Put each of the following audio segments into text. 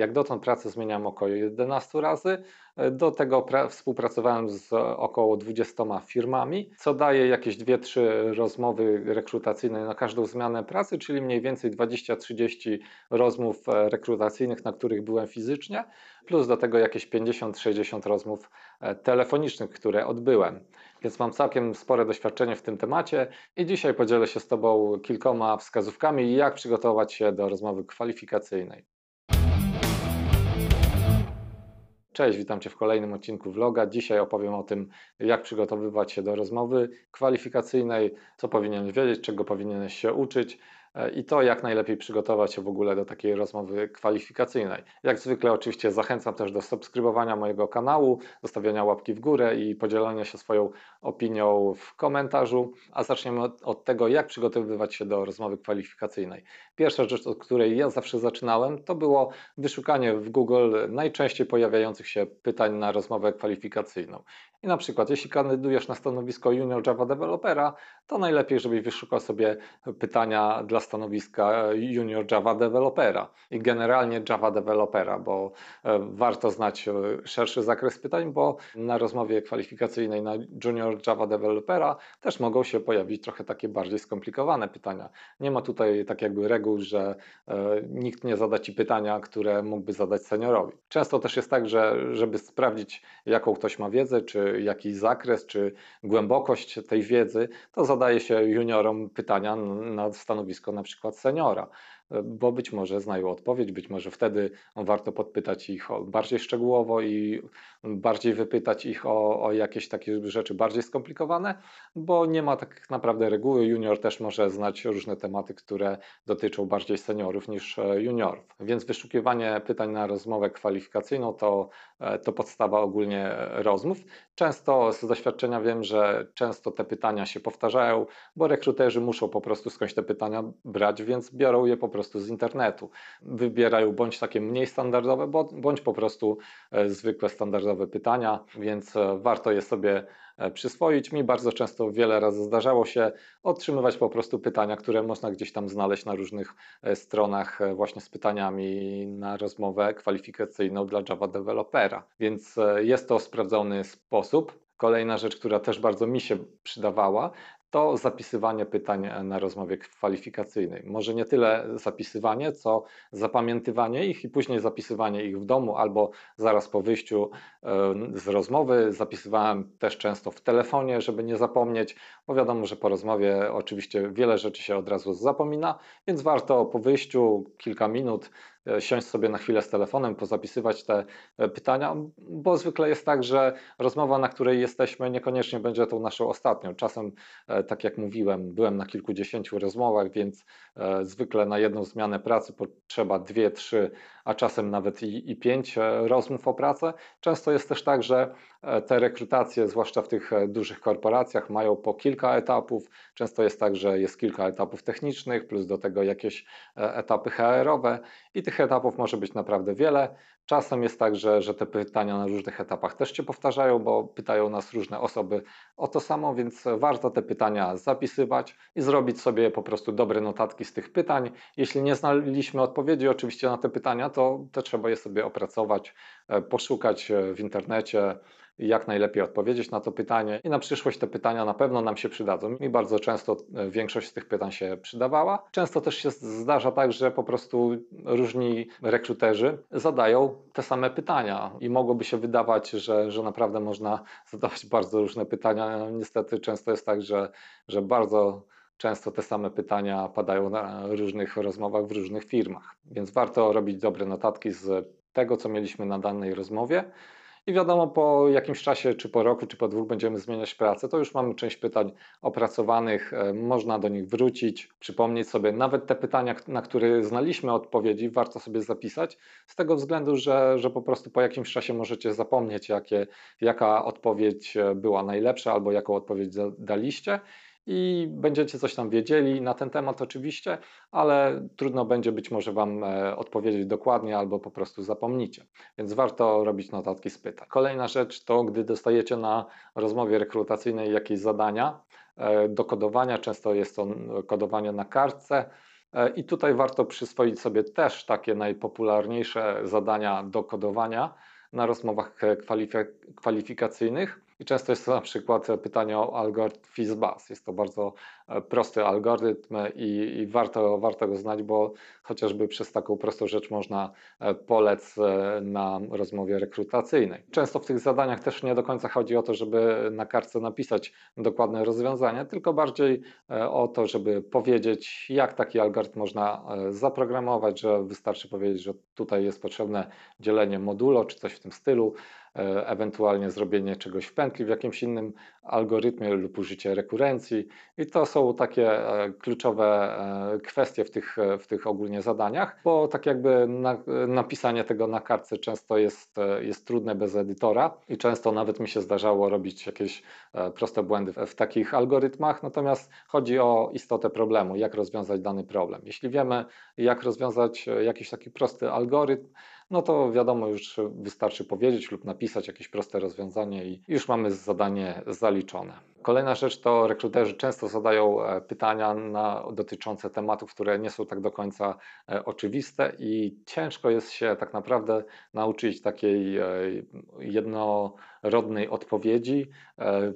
Jak dotąd pracę zmieniałem około 11 razy. Do tego współpracowałem z około 20 firmami, co daje jakieś 2-3 rozmowy rekrutacyjne na każdą zmianę pracy, czyli mniej więcej 20-30 rozmów e, rekrutacyjnych, na których byłem fizycznie, plus do tego jakieś 50-60 rozmów e, telefonicznych, które odbyłem. Więc mam całkiem spore doświadczenie w tym temacie i dzisiaj podzielę się z Tobą kilkoma wskazówkami, jak przygotować się do rozmowy kwalifikacyjnej. Cześć, witam Cię w kolejnym odcinku vloga. Dzisiaj opowiem o tym, jak przygotowywać się do rozmowy kwalifikacyjnej, co powinieneś wiedzieć, czego powinieneś się uczyć i to, jak najlepiej przygotować się w ogóle do takiej rozmowy kwalifikacyjnej. Jak zwykle, oczywiście, zachęcam też do subskrybowania mojego kanału, zostawiania łapki w górę i podzielenia się swoją opinią w komentarzu. A zaczniemy od, od tego, jak przygotowywać się do rozmowy kwalifikacyjnej. Pierwsza rzecz, od której ja zawsze zaczynałem, to było wyszukanie w Google najczęściej pojawiających się pytań na rozmowę kwalifikacyjną. I na przykład, jeśli kandydujesz na stanowisko Junior Java Developera, to najlepiej, żebyś wyszukał sobie pytania dla stanowiska Junior Java Developera i generalnie Java Developera, bo e, warto znać e, szerszy zakres pytań, bo na rozmowie kwalifikacyjnej na Junior Java Developera też mogą się pojawić trochę takie bardziej skomplikowane pytania. Nie ma tutaj tak jakby reguł, że e, nikt nie zada Ci pytania, które mógłby zadać seniorowi. Często też jest tak, że żeby sprawdzić, jaką ktoś ma wiedzę, czy jakiś zakres, czy głębokość tej wiedzy, to zadaje się juniorom pytania na stanowisko na przykład seniora bo być może znają odpowiedź, być może wtedy warto podpytać ich bardziej szczegółowo i bardziej wypytać ich o, o jakieś takie rzeczy bardziej skomplikowane, bo nie ma tak naprawdę reguły. Junior też może znać różne tematy, które dotyczą bardziej seniorów niż e, juniorów. Więc wyszukiwanie pytań na rozmowę kwalifikacyjną to, e, to podstawa ogólnie rozmów. Często z doświadczenia wiem, że często te pytania się powtarzają, bo rekruterzy muszą po prostu skądś te pytania brać, więc biorą je po prostu prostu z internetu. Wybierają bądź takie mniej standardowe, bądź po prostu e, zwykłe standardowe pytania, więc e, warto je sobie e, przyswoić. Mi bardzo często wiele razy zdarzało się otrzymywać po prostu pytania, które można gdzieś tam znaleźć na różnych stronach właśnie z pytaniami na rozmowę kwalifikacyjną dla Java Developera. Więc jest to sprawdzony sposób. Kolejna rzecz, która też bardzo mi się przydawała, to zapisywanie pytań na rozmowie kwalifikacyjnej. Może nie tyle zapisywanie, co zapamiętywanie ich i później zapisywanie ich w domu albo zaraz po wyjściu z rozmowy. Zapisywałem też często w telefonie, żeby nie zapomnieć, bo wiadomo, że po rozmowie oczywiście wiele rzeczy się od razu zapomina, więc warto po wyjściu kilka minut E, siąść sobie na chwilę z telefonem, pozapisywać te e, pytania, bo zwykle jest tak, że rozmowa, na której jesteśmy, niekoniecznie będzie tą naszą ostatnią. Czasem, e, tak jak mówiłem, byłem na kilkudziesięciu rozmowach, więc zwykle na jedną zmianę pracy potrzeba dwie, trzy, a czasem nawet i, i pięć rozmów o pracę. Często jest też tak, że te rekrutacje, zwłaszcza w tych dużych korporacjach, mają po kilka etapów. Często jest tak, że jest kilka etapów technicznych, plus do tego jakieś etapy HR-owe i tych etapów może być naprawdę wiele. Czasem jest tak, że, że te pytania na różnych etapach też się powtarzają, bo pytają nas różne osoby o to samo, więc warto te pytania zapisywać i zrobić sobie po prostu dobre notatki z tych pytań. Jeśli nie znaliśmy odpowiedzi oczywiście na te pytania, to, to trzeba je sobie opracować, e, poszukać e, w internecie, jak najlepiej odpowiedzieć na to pytanie i na przyszłość te pytania na pewno nam się przydadzą. Mi bardzo często e, większość z tych pytań się przydawała. Często też się zdarza tak, że po prostu różni rekruterzy zadają te same pytania i mogłoby się wydawać, że, że naprawdę można zadawać bardzo różne pytania. Niestety często jest tak, że, że bardzo często te same pytania padają na różnych rozmowach w różnych firmach, więc warto robić dobre notatki z tego, co mieliśmy na danej rozmowie i wiadomo, po jakimś czasie, czy po roku, czy po dwóch będziemy zmieniać pracę, to już mamy część pytań opracowanych, e, można do nich wrócić, przypomnieć sobie nawet te pytania, na które znaliśmy odpowiedzi, warto sobie zapisać, z tego względu, że, że po prostu po jakimś czasie możecie zapomnieć, jakie, jaka odpowiedź e, była najlepsza albo jaką odpowiedź daliście i będziecie coś tam wiedzieli na ten temat oczywiście, ale trudno będzie być może Wam e, odpowiedzieć dokładnie albo po prostu zapomnicie. Więc warto robić notatki z pytań. Kolejna rzecz to, gdy dostajecie na rozmowie rekrutacyjnej jakieś zadania e, do kodowania, często jest to kodowanie na kartce, E, I tutaj warto przyswoić sobie też takie najpopularniejsze zadania do kodowania na rozmowach kwalifikacyjnych. I często jest to na przykład pytanie o algorytm FizzBuzz. Jest to bardzo e, prosty algorytm i, i, warto, warto go znać, bo chociażby przez taką prostą rzecz można e, polec e, na rozmowie rekrutacyjnej. Często w tych zadaniach też nie do końca chodzi o to, żeby na kartce napisać dokładne rozwiązanie, tylko bardziej o to, żeby powiedzieć, jak taki algorytm można zaprogramować, że wystarczy powiedzieć, że tutaj jest potrzebne dzielenie modulo czy coś w tym stylu, ewentualnie zrobienie czegoś w pętli w jakimś innym algorytmie lub użycie rekurencji. I to są takie e, kluczowe e, kwestie w tych, w tych ogólnie zadaniach, bo tak jakby na, napisanie tego na kartce często jest, jest trudne bez edytora i często nawet mi się zdarzało robić jakieś proste błędy w takich algorytmach, natomiast chodzi o istotę problemu, jak rozwiązać dany problem. Jeśli wiemy, jak rozwiązać jakiś taki prosty algorytm, no to wiadomo, już wystarczy powiedzieć lub napisać jakieś proste rozwiązanie i już mamy zadanie zaliczone. Kolejna rzecz to rekruterzy często zadają e, pytania na, dotyczące tematów, które nie są tak do końca e, oczywiste i ciężko jest się tak naprawdę nauczyć takiej e, jednorodnej odpowiedzi,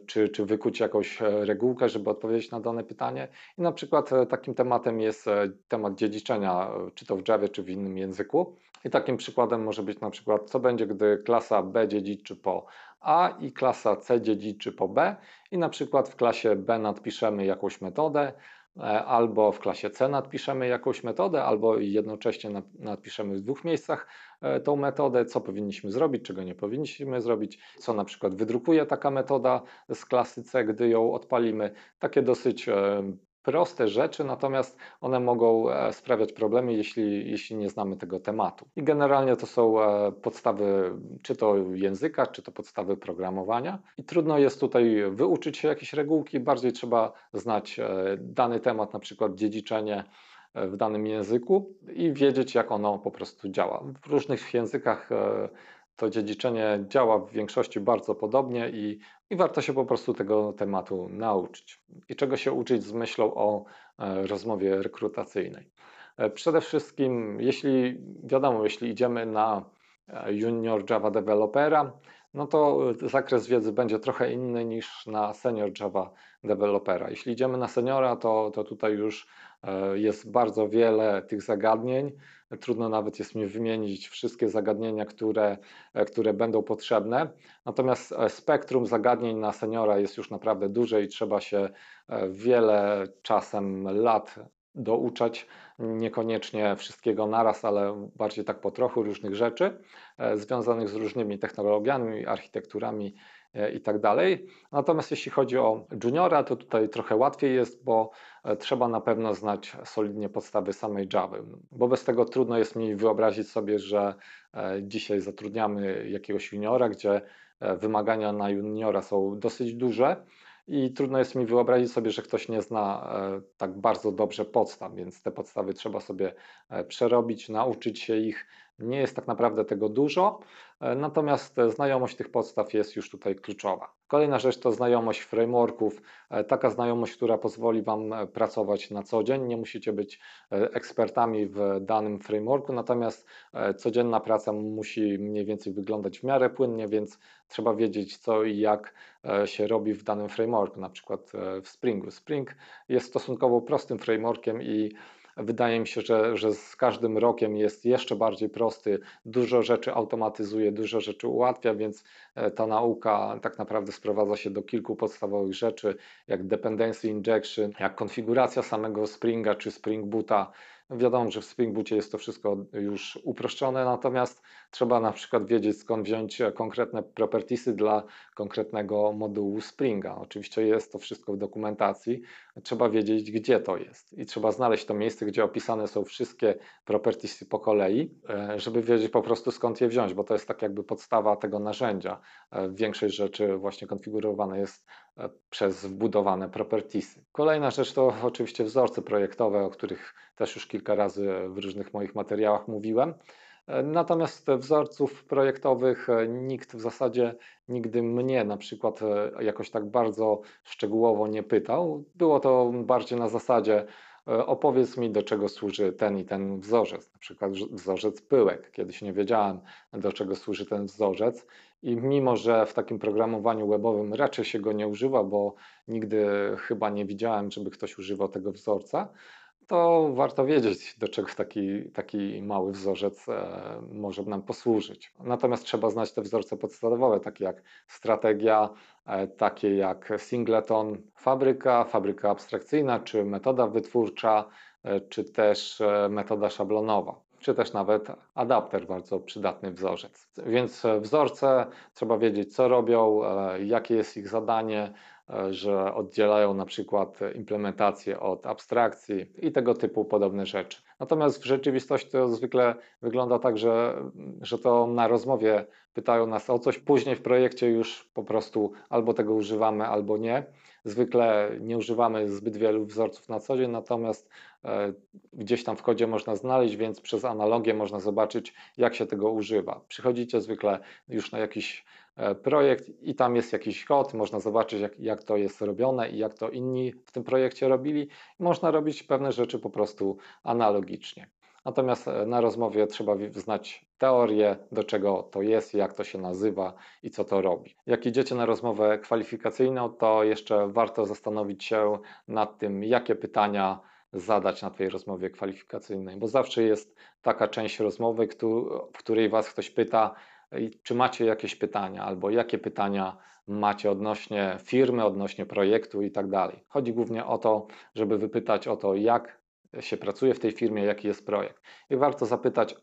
czy, czy wykuć jakąś regułkę, żeby odpowiedzieć na dane pytanie. I na przykład takim tematem jest temat dziedziczenia, czy to w Java, czy w innym języku. I takim przykładem może być na przykład, co będzie, gdy klasa B dziedziczy po A i klasa C dziedziczy po B i na przykład w klasie B nadpiszemy jakąś metodę, e, albo w klasie C nadpiszemy jakąś metodę, albo jednocześnie nadpiszemy w dwóch miejscach e, tą metodę, co powinniśmy zrobić, czego nie powinniśmy zrobić, co na przykład wydrukuje taka metoda z klasy C, gdy ją odpalimy. Takie dosyć e, proste rzeczy, natomiast one mogą e, sprawiać problemy, jeśli, jeśli nie znamy tego tematu. I generalnie to są e, podstawy czy to języka, czy to podstawy programowania. I trudno jest tutaj wyuczyć się jakieś regułki, bardziej trzeba znać e, dany temat, na przykład dziedziczenie w danym języku i wiedzieć, jak ono po prostu działa. W różnych językach to dziedziczenie działa w większości bardzo podobnie i, i warto się po prostu tego tematu nauczyć. I czego się uczyć z myślą o e, rozmowie rekrutacyjnej. E, przede wszystkim, jeśli wiadomo, jeśli idziemy na e, junior Java developera, no to zakres wiedzy będzie trochę inny niż na senior Java developera. Jeśli idziemy na seniora, to, to tutaj już jest bardzo wiele tych zagadnień, Trudno nawet jest mi wymienić wszystkie zagadnienia, które, e, które będą potrzebne. Natomiast e, spektrum zagadnień na seniora jest już naprawdę duże i trzeba się e, wiele czasem lat douczać, niekoniecznie wszystkiego naraz, ale bardziej tak po trochu różnych rzeczy związanych z różnymi technologiami, architekturami E, i tak dalej. Natomiast jeśli chodzi o juniora, to tutaj trochę łatwiej jest, bo e, trzeba na pewno znać solidnie podstawy samej Java, bo bez tego trudno jest mi wyobrazić sobie, że e, dzisiaj zatrudniamy jakiegoś juniora, gdzie wymagania na juniora są dosyć duże i trudno jest mi wyobrazić sobie, że ktoś nie zna tak bardzo dobrze podstaw, więc te podstawy trzeba sobie przerobić, nauczyć się ich. Nie jest tak naprawdę tego dużo, E, natomiast e, znajomość tych podstaw jest już tutaj kluczowa. Kolejna rzecz to znajomość frameworków, e, taka znajomość, która pozwoli Wam pracować na co dzień. Nie musicie być ekspertami w danym frameworku, natomiast codzienna praca musi mniej więcej wyglądać w miarę płynnie, więc trzeba wiedzieć co i jak się robi w danym frameworku, na przykład w Springu. Spring jest stosunkowo prostym frameworkiem i Wydaje mi się, że, że z każdym rokiem jest jeszcze bardziej prosty, dużo rzeczy automatyzuje, dużo rzeczy ułatwia, więc e, ta nauka tak naprawdę sprowadza się do kilku podstawowych rzeczy, jak dependency injection, jak konfiguracja samego Springa czy Spring Boota, Wiadomo, że w Spring Bootie jest to wszystko już uproszczone, natomiast trzeba na przykład wiedzieć skąd wziąć konkretne propertiesy dla konkretnego modułu Springa. Oczywiście jest to wszystko w dokumentacji, trzeba wiedzieć gdzie to jest i trzeba znaleźć to miejsce, gdzie opisane są wszystkie propertiesy po kolei, e, żeby wiedzieć po prostu skąd je wziąć, bo to jest tak jakby podstawa tego narzędzia. E, większość rzeczy właśnie konfigurowane jest przez wbudowane propertiesy. Kolejna rzecz to oczywiście wzorce projektowe, o których też już kilka razy w różnych moich materiałach mówiłem. Natomiast wzorców projektowych e, nikt w zasadzie nigdy mnie na przykład e, jakoś tak bardzo szczegółowo nie pytał. Było to bardziej na zasadzie opowiedz mi, do czego służy ten i ten wzorzec, na przykład wzorzec pyłek. Kiedyś nie wiedziałem, do czego służy ten wzorzec i mimo, że w takim programowaniu webowym raczej się go nie używa, bo nigdy chyba nie widziałem, żeby ktoś używał tego wzorca, to warto wiedzieć, do czego taki, taki mały wzorzec e, może nam posłużyć. Natomiast trzeba znać te wzorce podstawowe, takie jak strategia, e, takie jak singleton, fabryka, fabryka abstrakcyjna, czy metoda wytwórcza, e, czy też metoda szablonowa czy też nawet adapter, bardzo przydatny wzorzec. Więc wzorce trzeba wiedzieć, co robią, jakie jest ich zadanie, E, że oddzielają na przykład implementację od abstrakcji i tego typu podobne rzeczy. Natomiast w rzeczywistości to zwykle wygląda tak, że, że to na rozmowie pytają nas o coś, później w projekcie już po prostu albo tego używamy, albo nie. Zwykle nie używamy zbyt wielu wzorców na co dzień, natomiast e, gdzieś tam w kodzie można znaleźć, więc przez analogię można zobaczyć, jak się tego używa. Przychodzicie zwykle już na jakiś E, projekt i tam jest jakiś kod, można zobaczyć jak, jak to jest robione i jak to inni w tym projekcie robili. Można robić pewne rzeczy po prostu analogicznie. Natomiast e, na rozmowie trzeba znać teorię, do czego to jest, jak to się nazywa i co to robi. Jak idziecie na rozmowę kwalifikacyjną, to jeszcze warto zastanowić się nad tym, jakie pytania zadać na tej rozmowie kwalifikacyjnej, bo zawsze jest taka część rozmowy, w której was ktoś pyta, czy macie jakieś pytania, albo jakie pytania macie odnośnie firmy, odnośnie projektu i tak dalej. Chodzi głównie o to, żeby wypytać o to, jak się pracuje w tej firmie, jaki jest projekt. I warto zapytać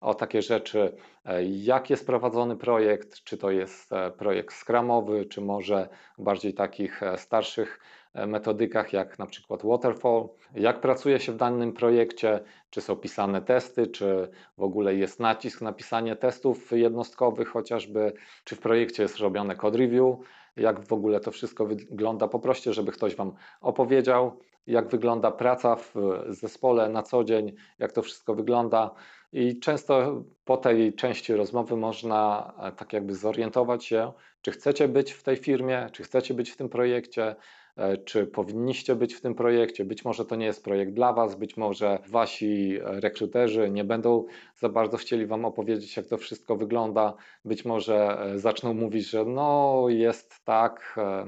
o takie rzeczy, e, jak jest prowadzony projekt, czy to jest e, projekt skramowy, czy może bardziej takich e, starszych metodykach, jak na przykład Waterfall, jak pracuje się w danym projekcie, czy są pisane testy, czy w ogóle jest nacisk na pisanie testów jednostkowych chociażby, czy w projekcie jest robione code review, jak w ogóle to wszystko wygląda. Poproście, żeby ktoś Wam opowiedział, jak wygląda praca w zespole na co dzień, jak to wszystko wygląda. I często po tej części rozmowy można e, tak jakby zorientować się, czy chcecie być w tej firmie, czy chcecie być w tym projekcie, E, czy powinniście być w tym projekcie. Być może to nie jest projekt dla Was, być może Wasi rekruterzy nie będą za bardzo chcieli Wam opowiedzieć, jak to wszystko wygląda. Być może e, zaczną mówić, że no jest tak, e,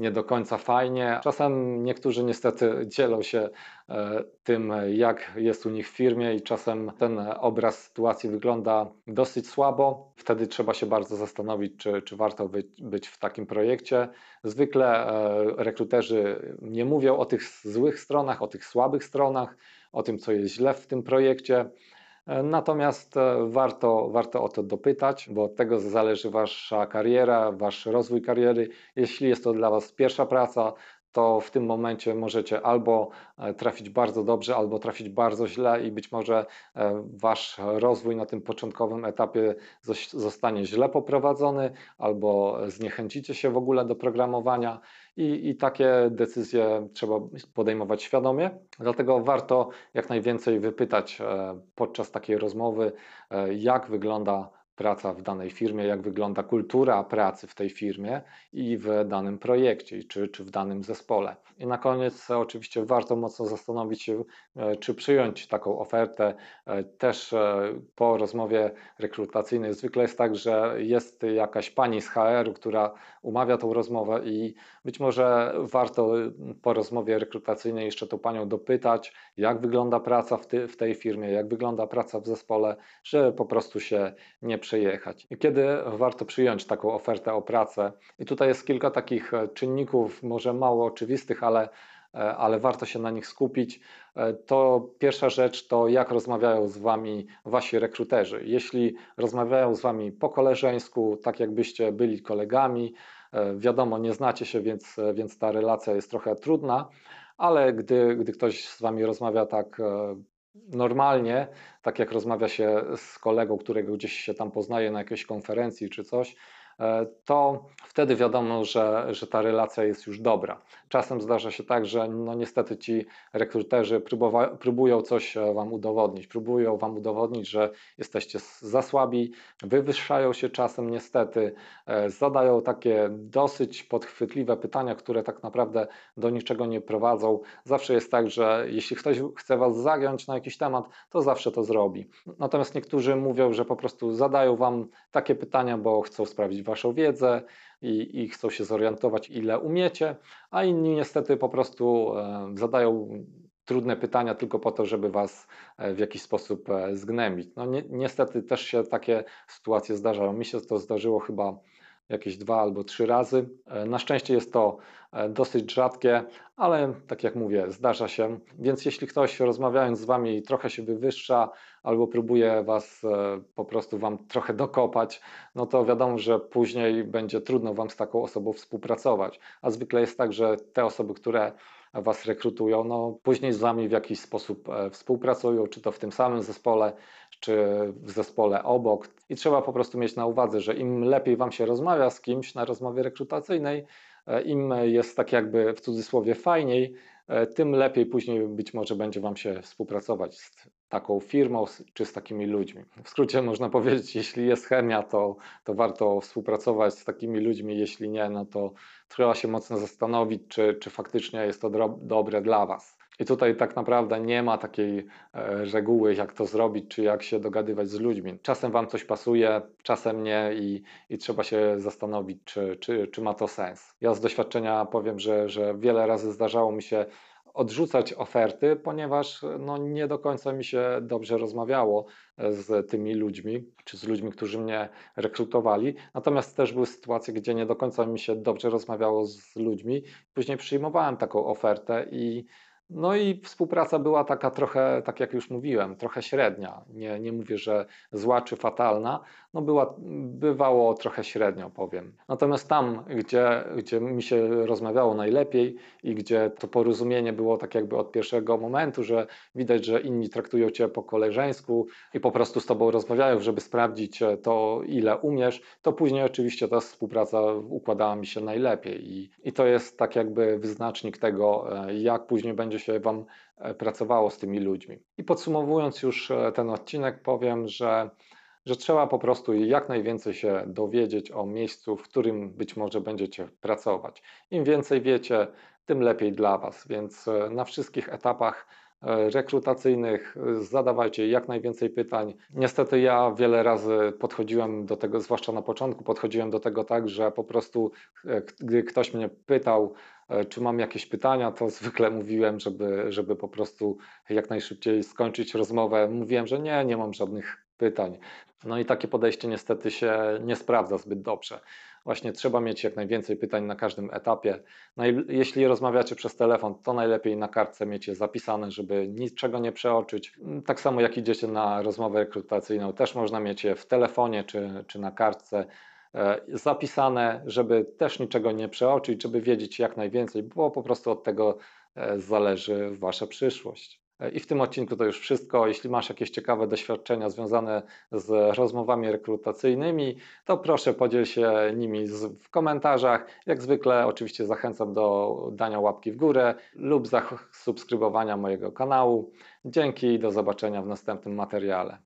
nie do końca fajnie. Czasem niektórzy niestety dzielą się e, tym, jak jest u nich w firmie, i czasem ten obraz sytuacji wygląda dosyć słabo. Wtedy trzeba się bardzo zastanowić, czy, czy warto być, w takim projekcie. Zwykle e, rekruterzy nie mówią o tych złych stronach, o tych słabych stronach, o tym, co jest źle w tym projekcie. Natomiast e, warto, warto o to dopytać, bo od tego zależy Wasza kariera, Wasz rozwój kariery. Jeśli jest to dla Was pierwsza praca, to w tym momencie możecie albo e, trafić bardzo dobrze, albo trafić bardzo źle i być może e, wasz rozwój na tym początkowym etapie zostanie źle poprowadzony, albo zniechęcicie się w ogóle do programowania i, i takie decyzje trzeba podejmować świadomie. Dlatego warto jak najwięcej wypytać e, podczas takiej rozmowy, jak wygląda praca w danej firmie, jak wygląda kultura pracy w tej firmie i w danym projekcie, czy, czy w danym zespole. I na koniec oczywiście warto mocno zastanowić się, e, czy przyjąć taką ofertę. E, też e, po rozmowie rekrutacyjnej zwykle jest tak, że jest jakaś pani z HR, która umawia tą rozmowę i być może warto po rozmowie rekrutacyjnej jeszcze tą panią dopytać, jak wygląda praca w, ty, w tej firmie, jak wygląda praca w zespole, żeby po prostu się nie przejechać. I kiedy warto przyjąć taką ofertę o pracę? I tutaj jest kilka takich czynników, może mało oczywistych, ale ale warto się na nich skupić. To pierwsza rzecz to jak rozmawiają z Wami Wasi rekruterzy. Jeśli rozmawiają z Wami po koleżeńsku, tak jakbyście byli kolegami, E, wiadomo, nie znacie się, więc, więc ta relacja jest trochę trudna, ale gdy, gdy ktoś z Wami rozmawia tak e, normalnie, tak jak rozmawia się z kolegą, którego gdzieś się tam poznaje na jakiejś konferencji czy coś, to wtedy wiadomo, że, że ta relacja jest już dobra. Czasem zdarza się tak, że no niestety ci rekruterzy próbują coś e, Wam udowodnić, próbują Wam udowodnić, że jesteście za słabi, wywyższają się czasem niestety, e, zadają takie dosyć podchwytliwe pytania, które tak naprawdę do niczego nie prowadzą. Zawsze jest tak, że jeśli ktoś chce Was zagiąć na jakiś temat, to zawsze to zrobi. Natomiast niektórzy mówią, że po prostu zadają Wam takie pytania, bo chcą sprawdzić Waszą wiedzę, i, i chcą się zorientować, ile umiecie, a inni niestety po prostu e, zadają trudne pytania tylko po to, żeby was e, w jakiś sposób e, zgnębić. No ni niestety też się takie sytuacje zdarzają. Mi się to zdarzyło chyba jakieś dwa albo trzy razy. E, na szczęście jest to e, dosyć rzadkie, ale tak jak mówię, zdarza się. Więc jeśli ktoś rozmawiając z Wami trochę się wywyższa albo próbuje Was e, po prostu Wam trochę dokopać, no to wiadomo, że później będzie trudno Wam z taką osobą współpracować. A zwykle jest tak, że te osoby, które Was rekrutują, no później z Wami w jakiś sposób współpracują, czy to w tym samym zespole, czy w zespole obok. I trzeba po prostu mieć na uwadze, że im lepiej Wam się rozmawia z kimś na rozmowie rekrutacyjnej, e, im jest tak jakby w cudzysłowie fajniej, e, tym lepiej później być może będzie Wam się współpracować z taką firmą czy z takimi ludźmi. W skrócie można powiedzieć, jeśli jest chemia, to, to warto współpracować z takimi ludźmi, jeśli nie, no to trzeba się mocno zastanowić, czy, czy faktycznie jest to dobre dla Was. I tutaj tak naprawdę nie ma takiej e, reguły, jak to zrobić, czy jak się dogadywać z ludźmi. Czasem Wam coś pasuje, czasem nie i, i trzeba się zastanowić, czy, czy, czy ma to sens. Ja z doświadczenia powiem, że, że wiele razy zdarzało mi się odrzucać oferty, ponieważ no, nie do końca mi się dobrze rozmawiało e, z tymi ludźmi, czy z ludźmi, którzy mnie rekrutowali. Natomiast też były sytuacje, gdzie nie do końca mi się dobrze rozmawiało z ludźmi. Później przyjmowałem taką ofertę i no i współpraca była taka trochę, tak jak już mówiłem, trochę średnia. Nie, nie mówię, że zła czy fatalna, no była, bywało trochę średnio, powiem. Natomiast tam, gdzie, gdzie mi się rozmawiało najlepiej i gdzie to porozumienie było tak jakby od pierwszego momentu, że widać, że inni traktują cię po koleżeńsku i po prostu z tobą rozmawiają, żeby sprawdzić e, to, ile umiesz, to później oczywiście ta współpraca układała mi się najlepiej i, i to jest tak jakby wyznacznik tego, e, jak później będzie się Wam e, pracowało z tymi ludźmi. I podsumowując już ten odcinek, powiem, że że trzeba po prostu jak najwięcej się dowiedzieć o miejscu, w którym być może będziecie pracować. Im więcej wiecie, tym lepiej dla Was, więc e, na wszystkich etapach e, rekrutacyjnych e, zadawajcie jak najwięcej pytań. Niestety ja wiele razy podchodziłem do tego, zwłaszcza na początku, podchodziłem do tego tak, że po prostu gdy ktoś mnie pytał, czy mam jakieś pytania, to zwykle mówiłem, żeby, żeby po prostu jak najszybciej skończyć rozmowę. Mówiłem, że nie, nie mam żadnych pytań. No i takie podejście niestety się nie sprawdza zbyt dobrze. Właśnie trzeba mieć jak najwięcej pytań na każdym etapie. No jeśli rozmawiacie przez telefon, to najlepiej na kartce mieć je zapisane, żeby niczego nie przeoczyć. Tak samo jak idziecie na rozmowę rekrutacyjną, też można mieć je w telefonie czy, czy na kartce e, zapisane, żeby też niczego nie przeoczyć, żeby wiedzieć jak najwięcej, bo po prostu od tego e, zależy Wasza przyszłość. I w tym odcinku to już wszystko. Jeśli masz jakieś ciekawe doświadczenia związane z rozmowami rekrutacyjnymi, to proszę podziel się nimi w komentarzach. Jak zwykle oczywiście zachęcam do dania łapki w górę lub zasubskrybowania mojego kanału. Dzięki i do zobaczenia w następnym materiale.